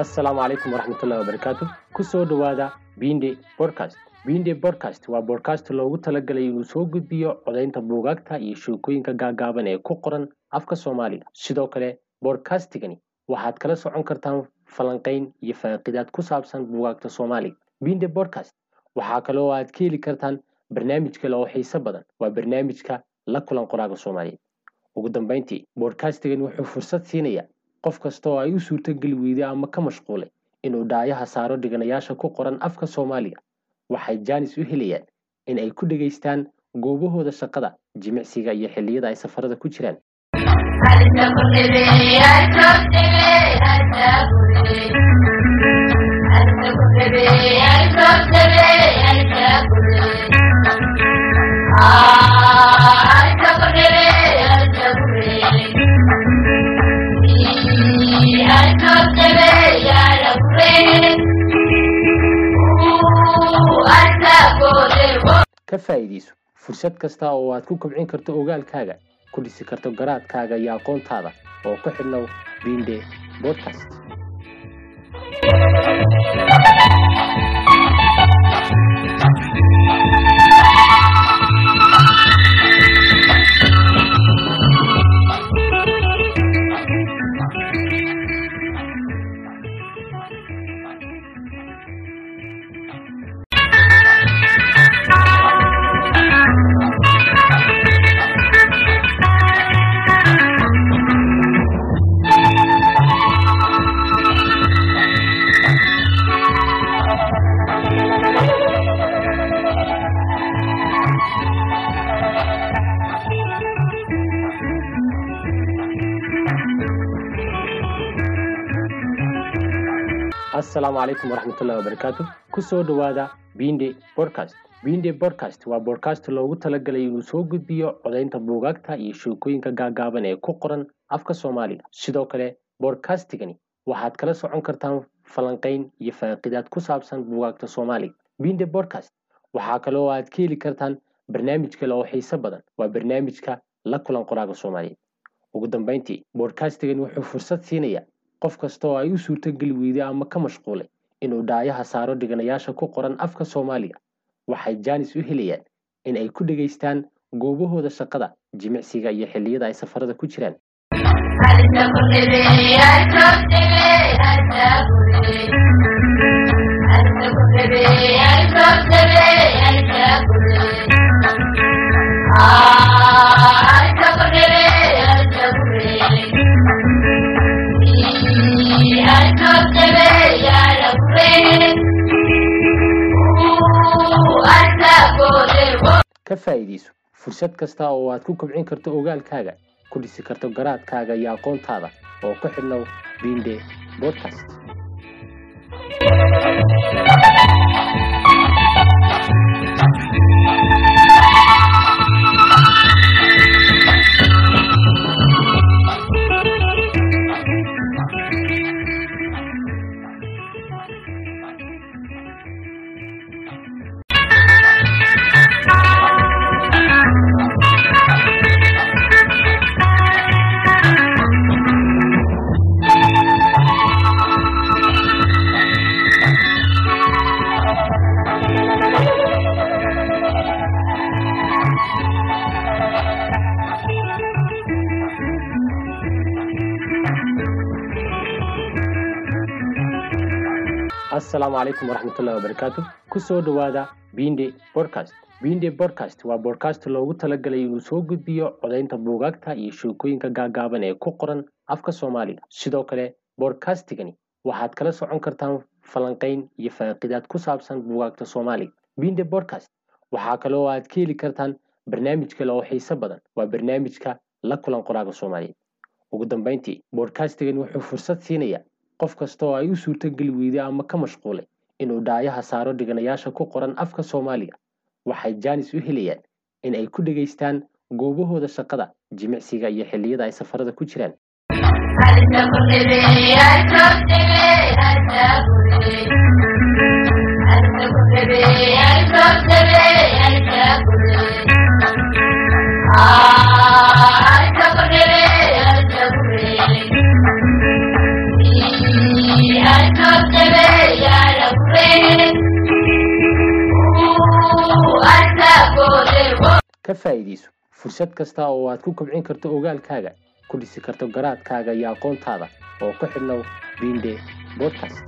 assalaamu calaykum waraxmatullahi wabarakaatu ku soo dhowaada binde podcast binde podcast waa bodcast loogu talagalay inuu soo gudbiyo codaynta buugaagta iyo sheekooyinka gaagaaban ee ku qoran afka soomaaliga sidoo kale bodcastigani waxaad kala socon kartaan falanqayn iyo faaqidaad ku saabsan buugaagta soomaaliga binde podcast waxaa kaloo aad ka heli kartaan barnaamij kale oo xiiso badan. Waa barnaamijka la kulan qoraaga soomaaliyeed ugu dambeyntii bodcastigani wuxuu fursad siinayaa qof kasta oo ay u suurtogeli weyday ama ka mashquulay inuu dhaayaha saaro dhiganayaasha ku qoran afka soomaaliga waxay jaanis u helayaan in ay ku dhegaystaan goobahooda shaqada jimicsiga iyo xilliyada ay safarada ku jiraan ka faa'iidayso fursad kasta oo aad ku kobcin karto ogaalkaaga ku dhisi karto garaadkaaga iyo aqoontaada oo ku xidhnow binde podcast assalaamu calaykum waraxmatullahi wabarakaatu ku soo dhowaada binde podcast binde podcast waa bodcast loogu talagalay inuu soo gudbiyo codaynta buugaagta iyo sheekooyinka gaagaaban ee ku qoran afka soomaaliga sidoo kale bodcastigani waxaad kala socon kartaan falanqayn iyo faaqidaad ku saabsan buugaagta soomaaliga binde podcast waxaa kaloo aad ka heli kartaan barnaamij kale oo xiiso badan. Waa barnaamijka la kulan qoraaga soomaaliyeed ugu dambeyntii bodcastigani wuxuu fursad siinayaa qof kasta oo ay u suurtogeli weyday ama ka mashquulay inuu dhaayaha saaro dhiganayaasha ku qoran afka soomaaliga waxay jaanis u helayaan in ay ku dhegaystaan goobahooda shaqada jimicsiga iyo xilliyada ay safarada ku jiraan ka faa'iidayso fursad kasta oo aad ku kobcin karto ogaalkaaga ku dhisi karto garaadkaaga iyo aqoontaada oo ku xidhnow binde podcast assalaamu calaykum waraxmatullahi wabarakaatu ku soo dhowaada binde podcast binde podcast waa bodcast loogu talagalay inuu soo gudbiyo codaynta buugaagta iyo sheekooyinka gaagaaban ee ku qoran afka soomaaliga sidoo kale bodcastigani waxaad kala socon kartaan falanqayn iyo faaqidaad ku saabsan buugaagta soomaaliga binde podcast waxaa kaloo aad ka heli kartaan barnaamij kale oo xiiso badan. Waa barnaamijka la kulan qoraaga soomaaliyeed ugu dambeyntii bodcastigani wuxuu fursad siinayaa qof kasta oo ay u suurtogeli weyday ama ka mashquulay inuu dhaayaha saaro dhiganayaasha ku qoran afka soomaaliga waxay jaanis u helayaan in ay ku dhegaystaan goobahooda shaqada jimicsiga iyo xilliyada ay safarada ku jiraan faa'iidayso fursad kasta oo aad ku kobcin karto ogaalkaaga ku dhisi karto garaadkaaga iyo aqoontaada oo ku xidhnow grinde bodcast